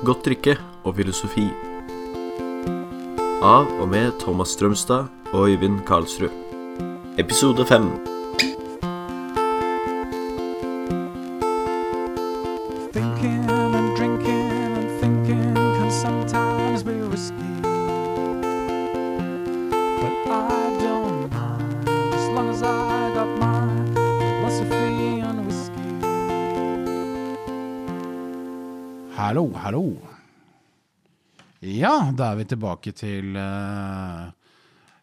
Godt drikke og filosofi. Av og med Thomas Strømstad og Øyvind Karlsrud. Episode 5 da er vi tilbake til uh,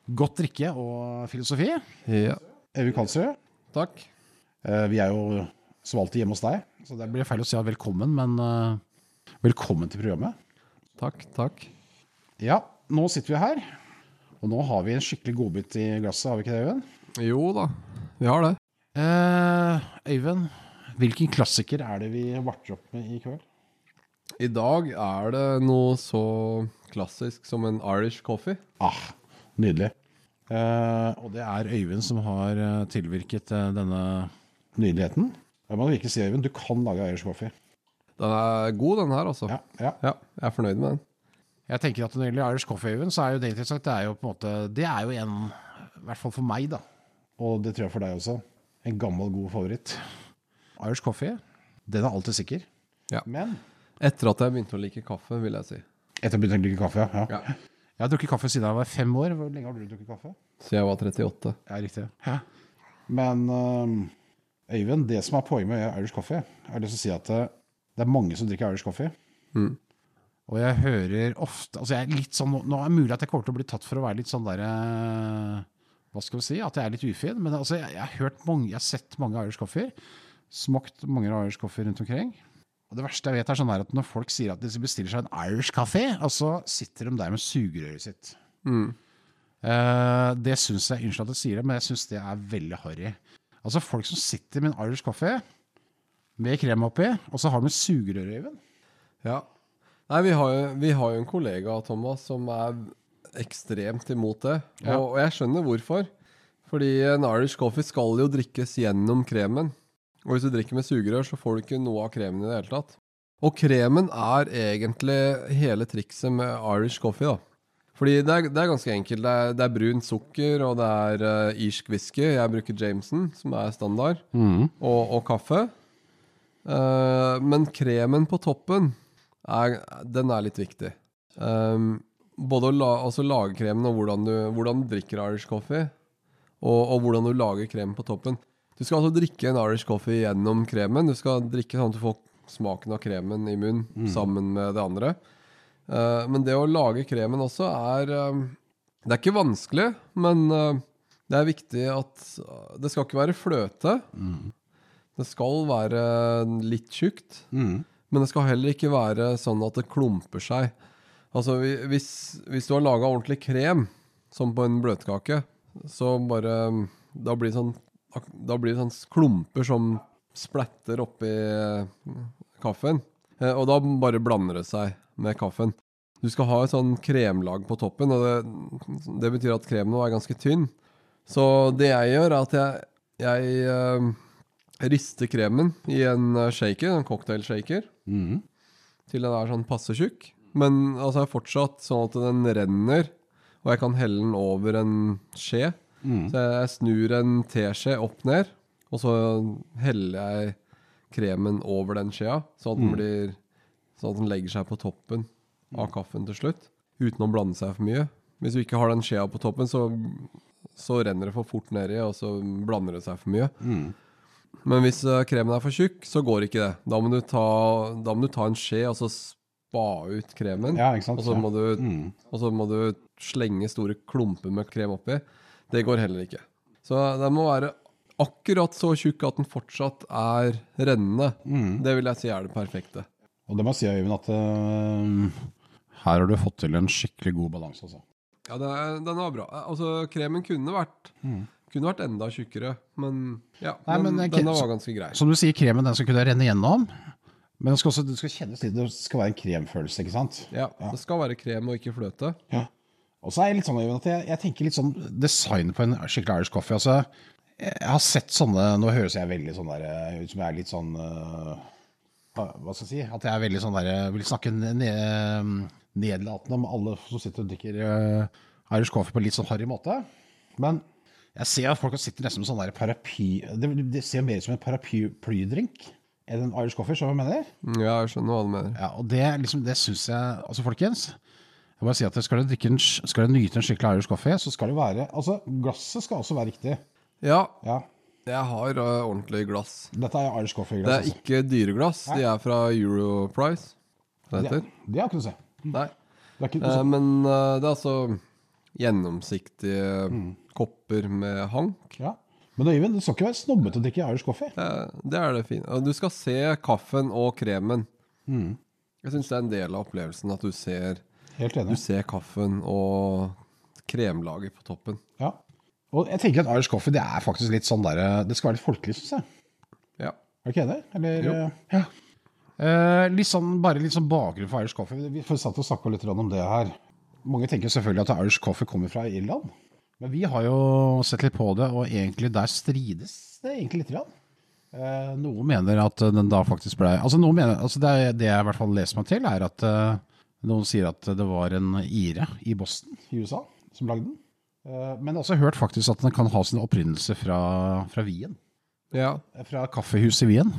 godt drikke og filosofi. Ja, Evy Karlsrud, takk. Uh, vi er jo som alltid hjemme hos deg, så det blir feil å si velkommen, men uh, velkommen til programmet. Takk, takk. Ja, nå sitter vi her, og nå har vi en skikkelig godbit i glasset, har vi ikke det, Øyvind? Jo da, vi har det. Eh, Øyvind, hvilken klassiker er det vi varter opp med i kveld? I dag er det noe så klassisk som en Irish coffee. Ah, nydelig. Eh, og det er Øyvind som har eh, tilvirket eh, denne nydeligheten. Jeg må virkelig si, Øyvind, du kan lage Irish coffee. Den er god, den her, altså. Ja, ja. Ja, jeg er fornøyd med den. Jeg tenker at når det gjelder Irish coffee, Øyvind, så er jo det interessant. Det er jo på en måte, det er jo en, i hvert fall for meg da, og det tror jeg for deg også, en gammel, god favoritt. Irish coffee, den er alltid sikker. Ja. Men, Etter at jeg begynte å like kaffe, vil jeg si. Etter å begynne å drikke kaffe, ja. Ja. Jeg har drukket kaffe siden jeg var fem år. Hvor lenge har du drukket kaffe? Siden jeg var 38. Ja, riktig. Men øhm, Øyvind, det som er poenget med Irish coffee, er det å si at det, det er mange som drikker Irish coffee. Mm. Og jeg hører ofte altså jeg er litt sånn, Nå er det mulig at jeg kommer til å bli tatt for å være litt sånn derre Hva skal vi si? At jeg er litt ufin. Men altså, jeg, jeg, har hørt mange, jeg har sett mange Irish coffee. Smakt mange Irish coffee rundt omkring. Og det verste jeg vet, er sånn at når folk sier at de bestiller seg en Irish kaffe, og så sitter de der med sugerøret sitt. Mm. Uh, det syns jeg, unnskyld at jeg sier det, men jeg syns det er veldig harry. Altså folk som sitter med en Irish kaffe med krem oppi, og så har de sugerør i øynene. Ja. Nei, vi har, jo, vi har jo en kollega, Thomas, som er ekstremt imot det. Ja. Og, og jeg skjønner hvorfor. Fordi en Irish coffee skal jo drikkes gjennom kremen. Og hvis du drikker med sugerør, så får du ikke noe av kremen i det hele tatt. Og kremen er egentlig hele trikset med Irish coffee, da. Fordi det er, det er ganske enkelt. Det er, det er brunt sukker, og det er uh, irsk whisky. Jeg bruker Jameson, som er standard, og, og kaffe. Uh, men kremen på toppen, er, den er litt viktig. Um, både la, altså lage kremen og hvordan du, hvordan du drikker Irish coffee, og, og hvordan du lager kremen på toppen. Du skal altså drikke en Irish coffee gjennom kremen. Du skal drikke sånn at du får smaken av kremen i munnen sammen med det andre. Uh, men det å lage kremen også er uh, Det er ikke vanskelig, men uh, det er viktig at Det skal ikke være fløte. Det skal være litt tjukt. Men det skal heller ikke være sånn at det klumper seg. Altså hvis, hvis du har laga ordentlig krem, som på en bløtkake, så bare Da blir det sånn, da blir det sånne klumper som splatter oppi eh, kaffen. Eh, Og da bare blander det seg med kaffen. Du skal ha et sånn kremlag på toppen, og det, det betyr at kremen er ganske tynn. Så det jeg gjør, er at jeg, jeg uh, rister kremen i en shaker, en cocktailshaker, til den er sånn passe tjukk. Men altså er fortsatt sånn at den renner, og jeg kan helle den over en skje. Så jeg snur en teskje opp ned, og så heller jeg kremen over den skjea, sånn at den blir Sånn at den legger seg på toppen av kaffen til slutt, uten å blande seg for mye. Hvis du ikke har den skjea på toppen, så, så renner det for fort nedi, og så blander det seg for mye. Men hvis eh, kremen er for tjukk, så går ikke det. Da må du ta, da må du ta en skje og så spa ut kremen. Ja, ikke sant? Og så må Ja. du, og så må du slenge store klumper med krem oppi. Det går heller ikke. Så den må være akkurat så tjukk at den fortsatt er rennende. Det vil jeg si er det perfekte. Og det må jeg si, Øyvind, at uh, her har du fått til en skikkelig god balanse. Altså. Ja, den, er, den var bra. Altså, kremen kunne vært, kunne vært enda tjukkere, men ja, Nei, den, men, eh, denne var ganske grei. Som du sier, kremen den skal kunne renne gjennom, men det skal også det skal kjennes litt, det skal være en kremfølelse, ikke sant? Ja, det skal være krem og ikke fløte. Ja. Og så er jeg litt sånn, at jeg, jeg tenker litt sånn design på en skikkelig Irish coffee. Altså, jeg har sett sånne, nå høres jeg veldig sånn der, ut som jeg er litt sånn øh, hva skal jeg si, at jeg er veldig sånn der, vil snakke ne- nedlatende om alle som sitter og drikker eh, Irish coffee på en litt sånn harry måte. Men jeg ser at folk sitter nesten med sånn der paraply Det, det ser mer ut som en paraplydrink enn en Irish coffee, skjønner du hva jeg mener? Ja, jeg skjønner hva du mener. Ja, og det, liksom, det syns jeg Altså, folkens. Jeg må bare si at Skal du, en, skal du nyte en skikkelig Irish coffee, så skal det være Altså, glasset skal også være riktig. Ja, Ja, jeg har uh, ordentlig glass. Dette er Irish coffee-glass. Det er ikke dyreglass. De er fra Europrice. Altså. heter det, det har ikke du se. Nei. Det ikke, uh, men uh, det er altså gjennomsiktige Mm. kopper med hank. ja. Men Øyvind, det skal ikke være snobbete å drikke Irish coffee. Det, det er det fine. Du skal se kaffen og kremen. Mm. Jeg syns det er en del av opplevelsen at du ser, Helt enig. du ser kaffen og kremlaget på toppen. Ja. Og jeg tenker at Irish coffee det er faktisk litt sånn der, Det skal være litt folkelig, syns jeg. Ja. Er du ikke enig? Eller, Jo. eh, Ja. Eh, litt sånn, bare litt sånn bakgrunn for Irish coffee. Vi satt og snakka litt om det her. Mange tenker selvfølgelig at Irish coffee kommer fra Irland. Men vi har jo sett litt på det, og egentlig der strides det egentlig litt. Grann. Eh, noen mener at den da faktisk ble Altså, noen mener, altså det, det jeg i hvert fall leser meg til, er at eh, noen sier at det var en ire i Boston i USA som lagde den. Eh, men jeg har også hørt faktisk at den kan ha sin opprinnelse fra, fra Wien ja. fra kaffehuset i Wien.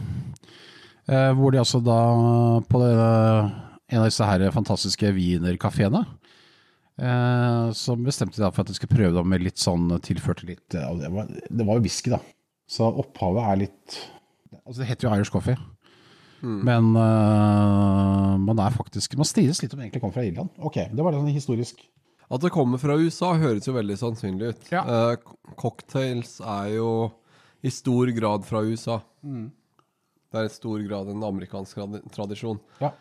Eh, hvor de altså da på det, en av disse her fantastiske wienerkafeene eh, så bestemte de da for at de skulle prøve med litt sånn tilførte litt det, var, det var jo whisky, da. Så opphavet er litt Altså, det heter jo Irish coffee. Men uh, man er faktisk Man strides litt om det egentlig kommer fra Irland. Ok, det var litt sånn historisk. At det kommer fra USA, høres jo veldig sannsynlig ut. Ja. Uh, cocktails er jo i stor grad fra USA. Mm. Det er i stor grad en amerikansk tradisjon. Ja.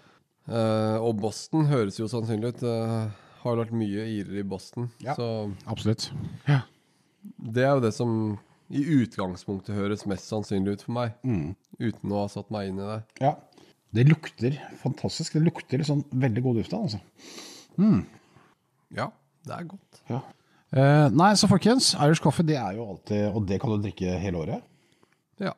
Uh, og Boston høres jo sannsynlig ut. Det har vært mye irer i Boston. Ja. Så Absolutt. Ja. det er jo det som i utgangspunktet høres mest sannsynlig ut for meg. Mm. Uten å ha satt meg inn i det. ja. Det lukter fantastisk. Det lukter sånn veldig god duft av altså. Mm. Ja, det er godt. Ja. Eh, nei, så folkens, Irish coffee det er jo alltid Og det kan du drikke hele året. Ja,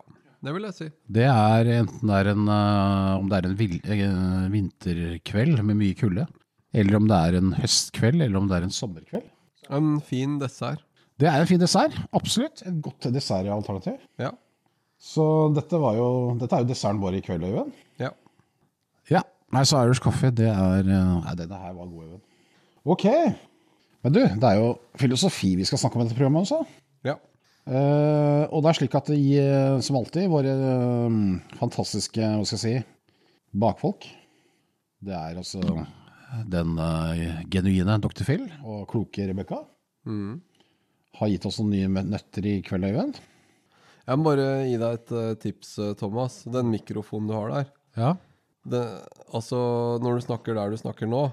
det vil jeg si. Det er enten det er en, uh, om det er en vil, uh, vinterkveld med mye kulde, eller om det er en høstkveld, eller om det er en sommerkveld. En fin dessert. Det er en fin dessert. Absolutt. Et godt dessertalternativ. Ja. Så dette, var jo, dette er jo desserten vår i kveld, Øyvind. Ja. Ja. Nei, så Irish coffee, det er eh, Nei, denne her var god, Øyvind. Ok. Men du, det er jo filosofi vi skal snakke om i dette programmet også. ja. Eh, og det er slik at de, eh, som alltid, våre eh, fantastiske hva skal jeg si, bakfolk Det er altså den uh, genuine Dr. Phil og kloke Rebekka. Mm. Har gitt oss noen nye nøtter i kveld, Øyvind. Jeg må bare gi deg et eh, tips, eh, Thomas. Den mikrofonen du har der. Ja. Det, altså, når du snakker der du snakker nå,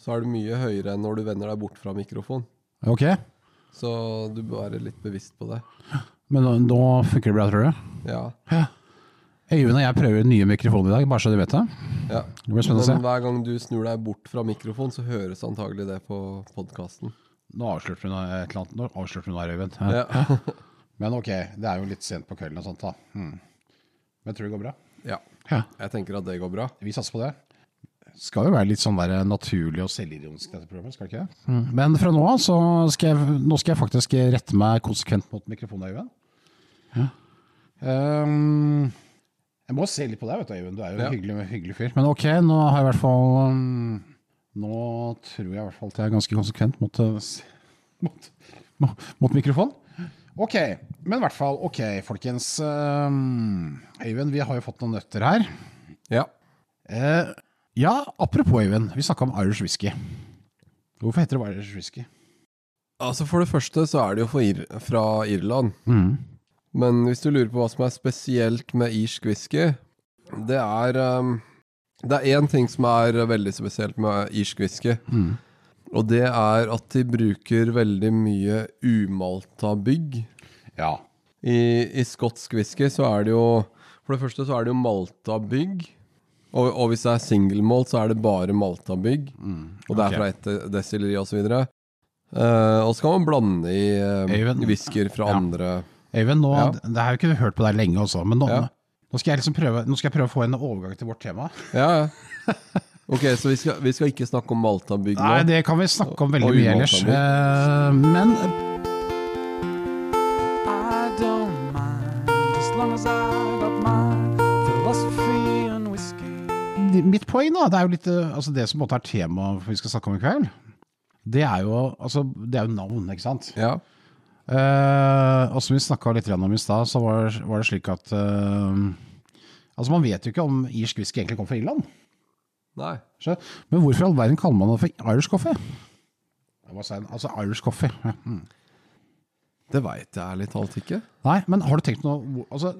så er det mye høyere enn når du vender deg bort fra mikrofonen. Ok. Så du bør være litt bevisst på det. Men nå, nå funker det bra, tror du? Ja. Øyvind og jeg prøver nye mikrofoner i dag, bare så du vet det. ja. Det blir spennende å se. Men hver gang du snur deg bort fra mikrofonen, så høres antagelig det på podkasten. Nå avslørte hun noe, et eller annet. Nå avslørte hun her, Øyvind. Ja. Men ok, det er jo litt sent på kvelden og sånt, da. Hmm. Men jeg tror det går bra. ja. Ja. Jeg tenker at det går bra. Vi satser på det. Skal jo være litt sånn der naturlig og selvironisk, dette programmet. skal det ikke Mm. Men fra nå av så skal jeg, nå skal jeg faktisk rette meg konsekvent mot mikrofonen, Øyvind. Ja. Um, jeg må se litt på deg, vet du, Øyvind. Du er jo Ja. en hyggelig, hyggelig fyr. Men ok, nå har jeg i hvert fall um, Nå tror jeg i hvert fall at jeg er ganske konsekvent mot, uh, mot, mot, mikrofon. Ok, men i hvert fall, ok, folkens. Um, Øyvind, vi har jo fått noen nøtter her. Ja. Eh, ja, apropos Øyvind, vi snakka om Irish whisky. Hvorfor heter det Irish whisky? Altså For det første så er det jo Ir fra Irland. Men hvis du lurer på hva som er spesielt med irsk whisky, det er um, Det er én ting som er veldig spesielt med irsk whisky. Mm. Og det er at de bruker veldig mye umalta bygg. Ja. I, I skotsk whisky så er det jo For det første så er det jo malta bygg. Og, og hvis det er single malt, så er det bare malta bygg. Og det er fra ett desilleri osv. Uh, og så kan man blande i uh, whiskyer fra Ja. andre Øyvind, nå, Ja. det har jo ikke hørt på deg lenge også, men nå, Ja. Nå skal jeg liksom prøve, nå skal jeg prøve å få en overgang til vårt tema. Ja, ja. Ok, så vi skal, vi skal ikke snakke om Malta-bygg nå? Nei, det kan vi snakke om veldig mye ellers. Eh, men I don't mind as long as I got my philosophy and whiskey. mitt poeng, da, det er jo litt eh, altså Det som måtte er temaet vi skal snakke om i kveld, det er jo, altså, det er jo navn, ikke sant? Ja. Eh, og som vi snakka litt om i stad, så var, var det slik at eh, Altså, man vet jo ikke om irsk whisky egentlig kommer fra Irland. Nei. Så, men hvorfor i all verden kaller man det for Irish coffee? Altså Irish coffee. Ja. Mm. Det veit jeg ærlig talt ikke. Nei, men har du tenkt noe altså,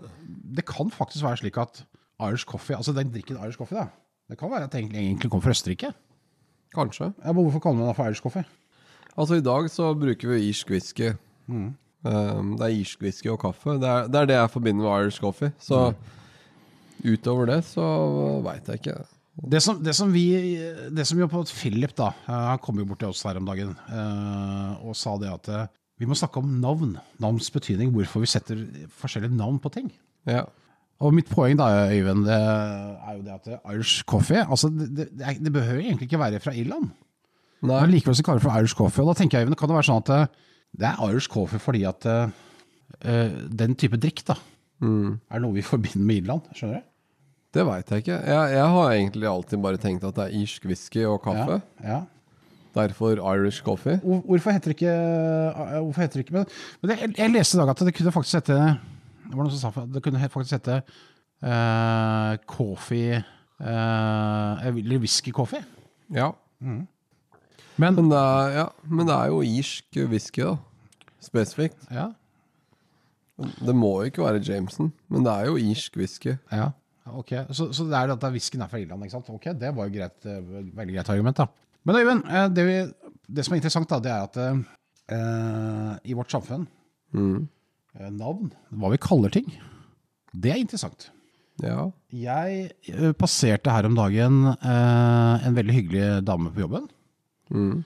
Det kan faktisk være slik at Irish coffee, altså den drikken Irish coffee, da, det kan være at den egentlig kommer fra Østerrike. Kanskje. Ja, men hvorfor kaller man det for Irish coffee? Altså, i dag så bruker vi irsk whisky. Mm. Um, det er irsk whisky og kaffe. Det er, det er det jeg forbinder med Irish coffee. Så utover det så veit jeg ikke. Det som, det som vi Det som jo på Philip, da eh, Han kom jo bort til oss her om dagen eh, og sa det at vi må snakke om navn. Navns betydning. Hvorfor vi setter forskjellige navn på ting. Ja. Og mitt poeng da, Øyvind, det er jo det at Irish coffee altså det, det, det er- behøver egentlig ikke være fra Irland. Nei. Men likevel så kaller det for Irish coffee. Og da tenker jeg, Øyvind, kan det være sånn at det er Irish coffee fordi at eh, eh, den type drikk da, Mm. er noe vi forbinder med Irland? Skjønner du? Det veit jeg ikke. Jeg, jeg har egentlig alltid bare tenkt at det er irsk whisky og kaffe. Ja, ja. Derfor Irish coffee. Hvorfor heter det ikke, eh, hvorfor heter det ikke Men, jeg, jeg leste i dag at det kunne faktisk hete Det var noen som sa det kunne faktisk hete uh, coffee uh, Eller whisky coffee. Ja. Men Men det er, ja. Men det er jo irsk whisky, da. Spesifikt. ja, Det må jo ikke være Jameson, men det er jo irsk whisky. ja, ok. Så, så det er at whiskyen er fra Irland, ikke sant? Ok, det var jo greit, eh, veldig greit argument, da. Men Øyvind, eh, det, vi, det som er interessant, da, det er at eh, i vårt samfunn Mm. eh, Navn, hva vi kaller ting, det er interessant. Ja. Jeg passerte her om dagen eh, en veldig hyggelig dame på jobben. Mm.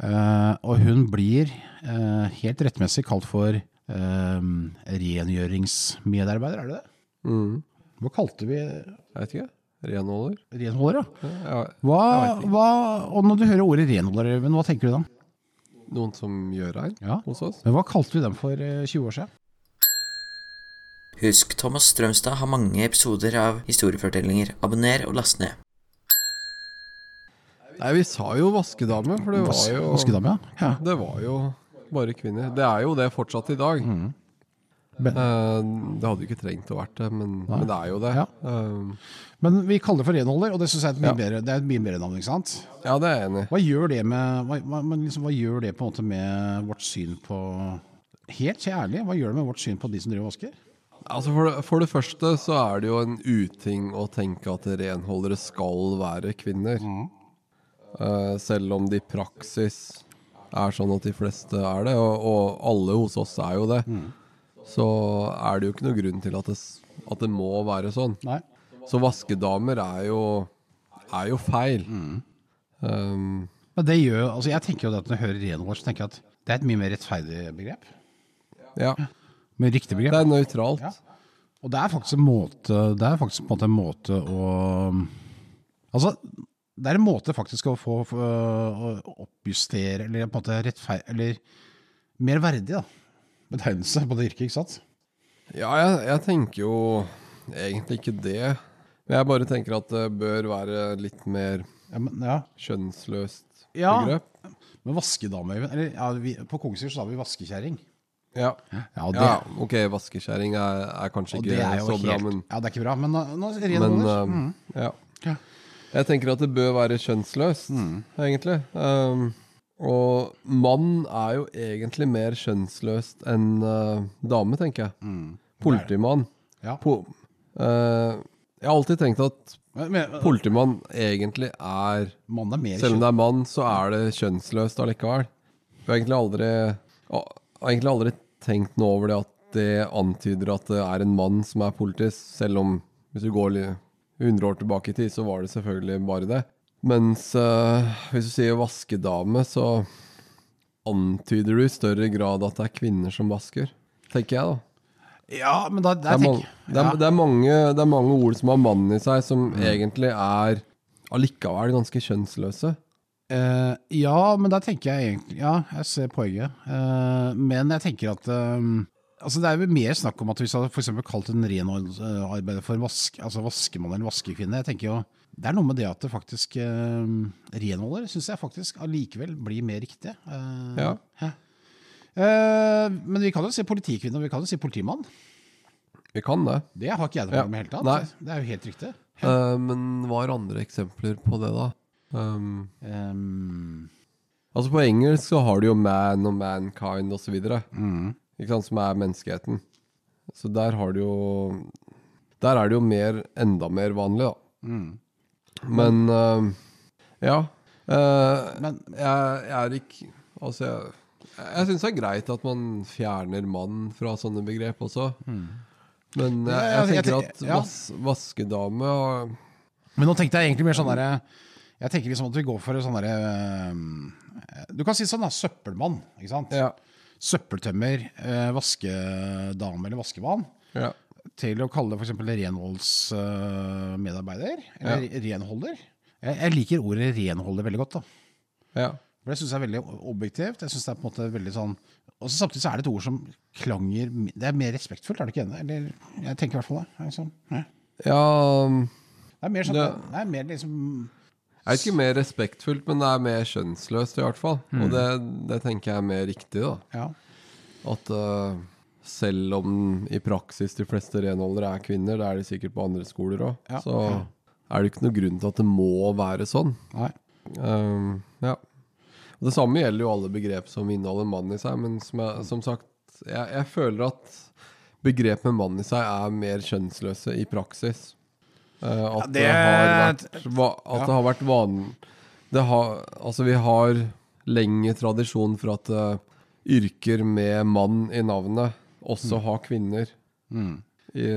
Uh, og hun blir uh, helt rettmessig kalt for uh, rengjøringsmedarbeider, er det det? Mm. Hva kalte vi Jeg vet ikke. Renholder? renholder, ja? Ja, Hva, hva, og når du hører ordet renholder, Øyvind, hva tenker du da? noen som gjør her Ja. hos oss? Men hva kalte vi dem for eh, 20 år siden? Husk, Thomas Strømstad har mange episoder av historiefortellinger. Abonner og last ned. Nei, vi sa jo vaskedame, for det var jo Vaskedame, ja. ja. Det var jo bare kvinner. Det er jo det fortsatt i dag. Mm. Men, Eh, det hadde jo ikke trengt å vært det, men, men det er jo det. Ja. Eh, men vi kaller det for renholder, og det synes jeg er et mye, Ja. bedre, det er et mye bedre navn, ikke sant? ja, det er jeg enig. Hva gjør det med hva, men liksom, hva gjør det på en måte med vårt syn på Helt kjærlig, hva gjør det med vårt syn på de som driver og vasker? Altså for, det, for det første så er det jo en uting å tenke at renholdere skal være kvinner. Eh, selv om det i praksis er sånn at de fleste er det, og, og alle hos oss er jo det. Så er det jo ikke noe grunn til at det, at det må være sånn. Nei. Så vaskedamer er jo, er jo feil. Um, Men det gjør, altså jeg tenker jo det at når jeg hører renholder, tenker jeg at det er et mye mer rettferdig begrep. ja, Med riktig det er nøytralt. Ja. Og det er faktisk en måte Det er faktisk på en måte en måte å Altså, det er en måte faktisk å få å oppjustere, eller på en måte rettferdig Eller mer verdig, da. Betegnelse på det yrket, ikke sant? Ja, jeg, jeg tenker jo egentlig ikke det. Men jeg bare tenker at det bør være litt mer Ja, men, ja. kjønnsløst Ja. begrep. Men vaskedame Eller ja, vi, på Kongsvinger sa vi vaskekjerring. Ja. Ja, det, ja, ok, vaskekjerring er, er kanskje ikke er så bra, helt men, Ja, det er ikke bra, men nå, nå men uh, mm. ja. Jeg tenker at det bør være kjønnsløst, Mm. egentlig. Um, og mann er jo egentlig mer kjønnsløst enn uh, dame, tenker jeg. Mm. Politimann. Ja. Po uh, jeg har alltid tenkt at Men, men, politimann egentlig er er mer Selv om det er mann, så er det kjønnsløst allikevel. Jeg har egentlig aldri, har egentlig aldri tenkt noe over det at det antyder at det er en mann som er politisk, selv om hvis du går li- 100 år tilbake i tid, så var det selvfølgelig bare det. Mens eh, hvis du sier vaskedame, så antyder du i større grad at det er kvinner som vasker, tenker jeg da. Ja, men da, Det er, mange, det, er, ja. det, er mange, det er mange ord som har mann i seg, som Mm. egentlig er allikevel ganske kjønnsløse. Uh, ja, men der tenker jeg egentlig Ja, jeg ser poenget. Uh, men jeg tenker at eh, Altså Det er jo mer snakk om at hvis jeg eksempel kalt en renholdsarbeider for vask, altså vaskemann eller vaskekvinne Jeg tenker jo Det er noe med det at det faktisk eh, Renholder syns jeg faktisk allikevel blir mer riktig. Eh, Ja. Eh, men vi kan jo si politikvinne, og vi kan jo si politimann. Vi kan det. Det har ikke jeg noe Ja. med i det hele Nei. Det er jo helt riktig. Eh, men hva er andre eksempler på det, da? Um, Um, altså På engelsk så har du jo man og mankind osv., mm, sant, som er menneskeheten. Så der har du jo Der er det jo mer, enda mer vanlig, da. mm. Men uh, ja. Uh, Men jeg, jeg er ikke Altså, jeg, jeg syns det er greit at man fjerner mann fra sånne begrep også. Men jeg, jeg jeg tenker at vas, vaskedame har Men nå tenkte jeg egentlig mer sånn derre Jeg tenker liksom at vi går for en sånn derre eh, Du kan si sånn da, søppelmann. ikke sant? Ja. Søppeltømmer, eh, vaskedame eller vaskevann, ja. Til å kalle det f.eks. renholdsmedarbeider. Eller renholder. Jeg, jeg liker ordet renholder veldig godt. da. ja. For Det syns jeg er veldig objektivt. Jeg synes det er på en måte veldig sånn Og så Samtidig så er det et ord som klanger Det er mer respektfullt, er det ikke enig? Eller jeg tenker i hvert fall det. Liksom. ja. ja Det er mer sånn Det- Det er mer liksom er ikke mer respektfullt, men det er mer kjønnsløst, i hvert fall. Og det, det tenker jeg er mer riktig, da. Ja. At uh, selv om i praksis de fleste renholdere er kvinner, det er de sikkert på andre skoler òg, Ja. så er det ikke noen grunn til at det må være sånn. Nei. Um, ja. Og det samme gjelder jo alle begrep som inneholder mann i seg, men som, jeg, som sagt, jeg, jeg føler at begrep med mann i seg er mer kjønnsløse i praksis. Eh, at, det, det- har vært, at det har vært van... Det har, altså vi har lenge tradisjon for at uh, yrker med mann i navnet også har kvinner Mm. i,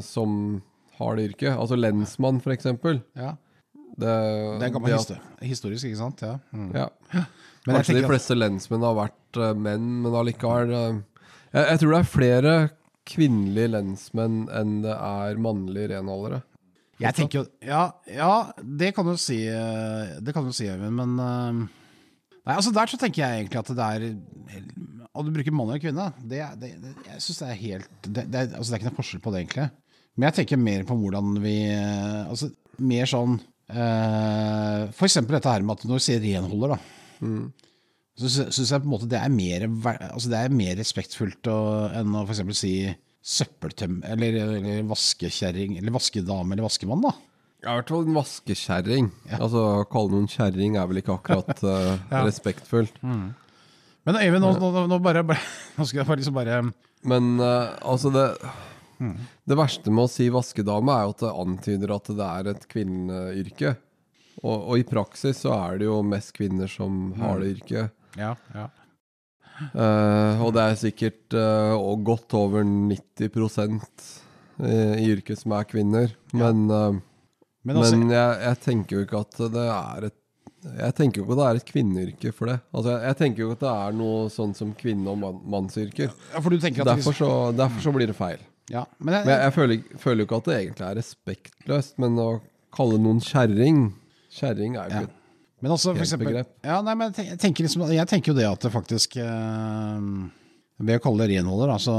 som har det yrket. Altså lensmann, for eksempel. Ja. Det, Det er gammel det historisk, ikke sant? Ja. Mm. ja. Men Kanskje de fleste at- lensmenn har vært uh, menn, men allikevel uh, jeg, jeg tror det er flere kvinnelige lensmenn enn det er mannlige renholdere. Jeg tenker jo ja, ja, det kan du si, eh, det kan du si, Øyvind, men eh, Nei, altså Der så tenker jeg egentlig at det er At du bruker mann eller kvinne, det, det, det, jeg synes det er helt det, det, altså det er ikke noe forskjell på det, egentlig. Men jeg tenker mer på hvordan vi eh, Altså mer sånn eh, For eksempel dette her med at når du sier renholder, da. Så syns jeg på en måte det er mer, altså det er mer respektfullt å, enn å for eksempel si søppeltøm eller, eller vaskekjerring eller vaskedame eller vaskemann, da. Ja, i hvert fall en vaskekjerring. Altså, Å kalle noen kjerring er vel ikke akkurat uh, Ja. respektfullt. Men Øyvind, nå, nå, nå, bare, bare, nå skal jeg bare liksom bare Men uh, altså det Det verste med å si vaskedame er jo at det antyder at det er et kvinneyrke. Og, og i praksis så er det jo mest kvinner som har det yrket. Ja, ja. Eh, og det er sikkert uh, godt over 90 i, i yrket som er kvinner. Men, uh, Men altså, men jeg, jeg tenker jo ikke at det er et jeg tenker jo ikke at det er et kvinneyrke for det. Altså, jeg, jeg tenker jo ikke at det er noe sånn som kvinne- og man, mannsyrker. ja, Derfor så, derfor så blir det feil. ja, men jeg, Men jeg, jeg føler, føler jo ikke at det egentlig er respektløst, men å kalle noen kjerring Kjerring er jo ikke et Men også for eksempel ja, nei, men jeg tenker- liksom, jeg tenker jo det at det faktisk eh, Ved å kalle det renholder, altså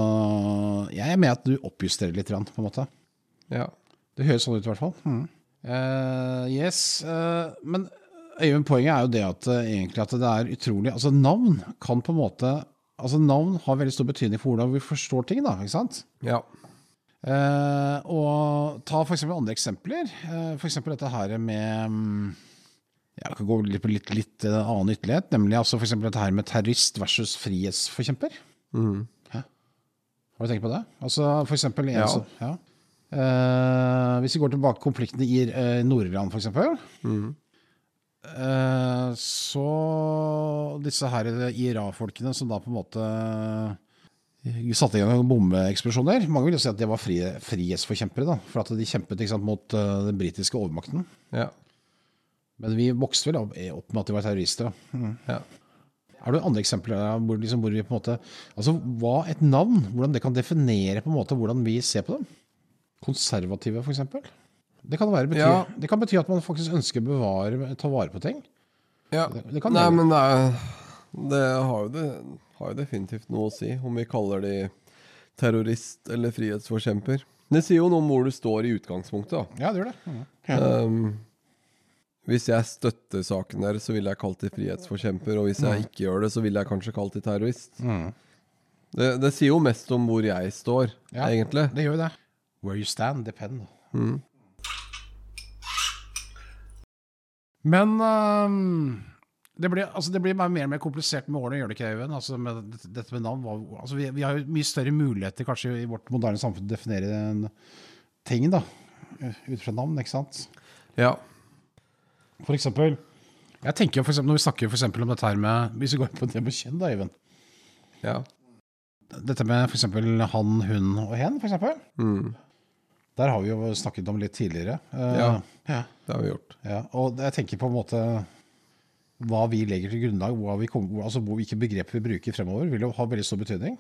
Jeg er med at du oppjusterer litt, på en måte. Ja. Det høres sånn ut, i hvert fall. Mm. Uh, yes. Uh, men Øyvind, poenget er jo det at eh, egentlig at det er utrolig Altså, navn kan på en måte Altså, navn har veldig stor betydning for hvordan vi forstår ting, da. ikke sant? ja. Og ta for eksempel andre eksempler. For eksempel dette her med mm, Jeg kan gå litt på litt, litt eh, annen ytterlighet, nemlig altså eksempel dette her med terrorist versus frihetsforkjemper. Mhm. Har du tenkt på det? Altså for eksempel Ja. Altså, ja. Uh, Hvis vi går tilbake til konfliktene i uh, Nord-Iran, eksempel. Mhm. eh, så disse her IRA-folkene som da på en måte satte i gang bombeeksplosjoner. Mange vil jo si at det var fri, frihetsforkjempere, da, for at de kjempet sant, mot den britiske overmakten. ja. Men vi vokste vel opp, opp med at de var terrorister. Mm. ja. Er det andre eksempler hvor, liksom, hvor vi på en måte Altså hva et navn, hvordan det kan definere på en måte hvordan vi ser på dem? Konservative, f.eks. Det kan, være, bety, Ja. det kan bety at man faktisk ønsker å bevare, ta vare på ting. Ja. Det, det kan Nei, gjøre. men det, er, det, har jo det har jo definitivt noe å si om vi kaller de terrorist eller frihetsforkjemper. Det sier jo noe om hvor du står i utgangspunktet. da. Ja, det gjør det. Mhm. Um, hvis jeg støtter saken deres, så ville jeg kalt de frihetsforkjemper. Og hvis jeg ikke gjør det, så ville jeg kanskje kalt de terrorist. Mm. Det, det sier jo mest om hvor jeg står, Ja. egentlig. Det gjør det. Where you stand, depend. Mm. Men um, det, blir, altså det blir mer og mer komplisert med årene, gjør det ikke, Øyvind? Altså med dette, med navn. Altså vi, vi har jo mye større muligheter kanskje i vårt moderne samfunn til å definere en ting, da. Ut fra navn, ikke sant? Ja. For eksempel Jeg tenker jo for eksempel, Når vi snakker for eksempel om dette her med Hvis vi går på det med kjønn, da, Even. ja. Dette med for eksempel han, hun og hen, for eksempel. Mm. Der har vi jo snakket om litt tidligere. Eh, Ja. ja. Det har vi gjort. Ja, og jeg tenker på en måte hva vi legger til grunnlag, hva vi kom, altså hvilke begreper vi bruker fremover, vil jo ha veldig stor betydning.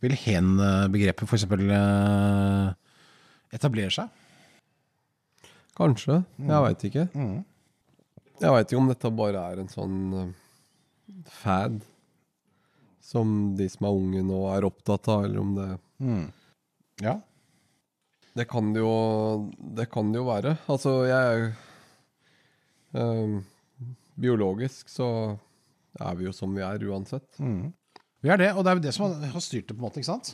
Vil hen-begrepet f.eks. Uh, etablere seg? Kanskje. Jeg veit ikke. Mm. Jeg veit ikke om dette bare er en sånn uh, fad som de som er unge nå er opptatt av, eller om det Ja. Det kan det jo Det kan det jo være. Altså, jeg um, Biologisk så er vi jo som vi er uansett. Vi er det, og det er jo det som har styrt det, på en måte, ikke sant?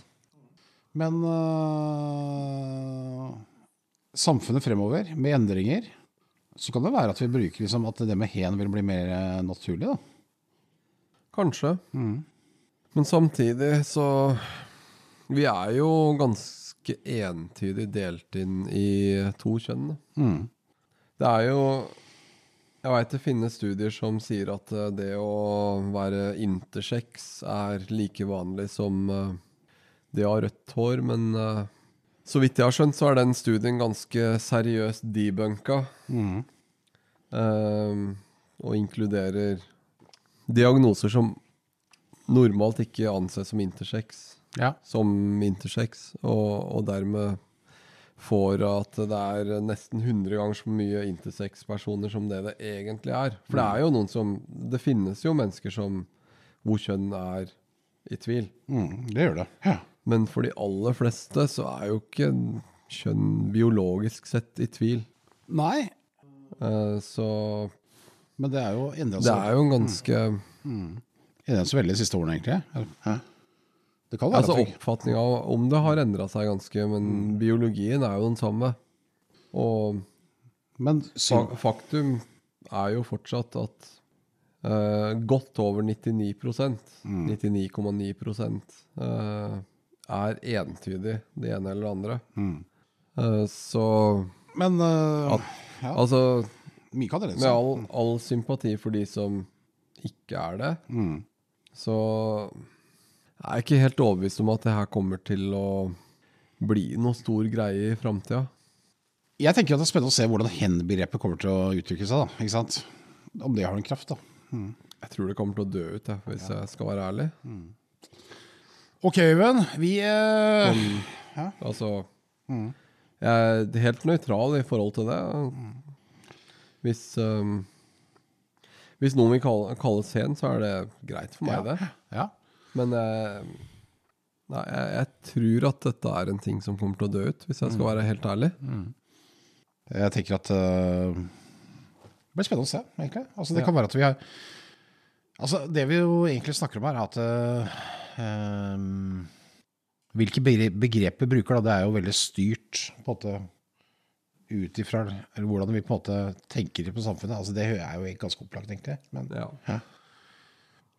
Men øh, samfunnet fremover, med endringer, så kan det være at vi bruker liksom at det med hen vil bli mer eh, naturlig, da. Kanskje. Men samtidig så Vi er jo ganske entydig delt inn i to kjønn. Mm. Det er jo Jeg veit det finnes studier som sier at eh, det å være intersex er like vanlig som eh, det å ha rødt hår, men så vidt jeg har skjønt, så er den studien ganske seriøst debunka. Eh, og inkluderer diagnoser som normalt ikke anses som intersex Ja. som intersex, og, og dermed får at det er nesten 100 ganger så mye intersex-personer som det det egentlig er. For det er jo noen som Det finnes jo mennesker som hvor kjønn er i tvil. Mm, det gjør det. Ja. Men for de aller fleste så er jo ikke kjønn biologisk sett i tvil. Nei, Eh, så men det er jo endret det er jo en ganske endret så veldig de siste årene, egentlig. Hæ? Det kan være Altså Oppfatninga om det har endra seg ganske, men biologien er jo den samme. Og Men så... faktum er jo fortsatt at eh, godt over 99% 99,9 eh, er entydig det ene eller det andre. Eh, så men uh, at, ja, altså Med all, all sympati for de som ikke er det, så jeg er ikke helt overbevist om at det her kommer til å bli noe stor greie i framtida. Jeg tenker at det er spennende å se hvordan hen-begrepet kommer til å utvikle seg. da, ikke sant? Om det har en kraft. da. Jeg tror det kommer til å dø ut, jeg, hvis jeg skal være ærlig. Ok, Øyvind. Vi øh, Altså Jeg er helt nøytral i forhold til det. Hvis um, Hvis noen vil kalle, kalle sen, så er det greit for meg, Ja. det. Ja. Men eh, nei, jeg, jeg tror at dette er en ting som kommer til å dø ut, hvis jeg skal være helt ærlig. Jeg tenker at uh, Det blir spennende å se, egentlig. Altså, det kan være at vi har Altså, Det vi jo egentlig snakker om her, er at øh, øhm, Hvilke begreper bruker, da, det er jo veldig styrt på en måte ut ifra hvordan vi på en måte tenker på samfunnet. Altså, det er jo ganske opplagt, egentlig. Men, Ja.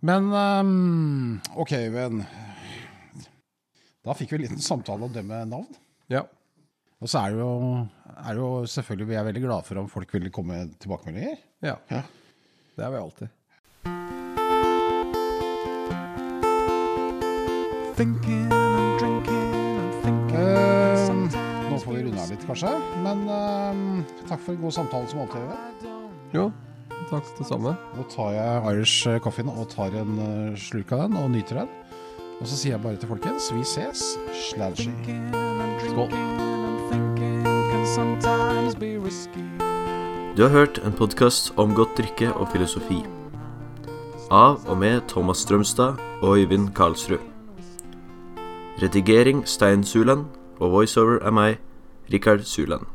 men um, ok, Øyvind. Da fikk vi en liten samtale om det med navn. ja. Og så er det jo, er det jo selvfølgelig Vi er veldig glade for om folk vil komme med tilbakemeldinger. ja. Ja. Det er vi alltid. Thinking and drinking and thinking. Ehm, nå får vi runde av litt, kanskje. Men ehm, takk for en god samtale som alltid. Øyvind. Jo, Takk, det samme. Nå tar jeg Irish eh, coffeen og tar en eh, slurk av den og nyter den. Og så sier jeg bare til folkens, vi ses. Sladgy. Skål. Du har hørt en podkast om godt drikke og filosofi. Av og med Thomas Strømstad og Øyvind Karlsrud. Redigering Stein Suland, og voiceover er meg, Rikard Suland.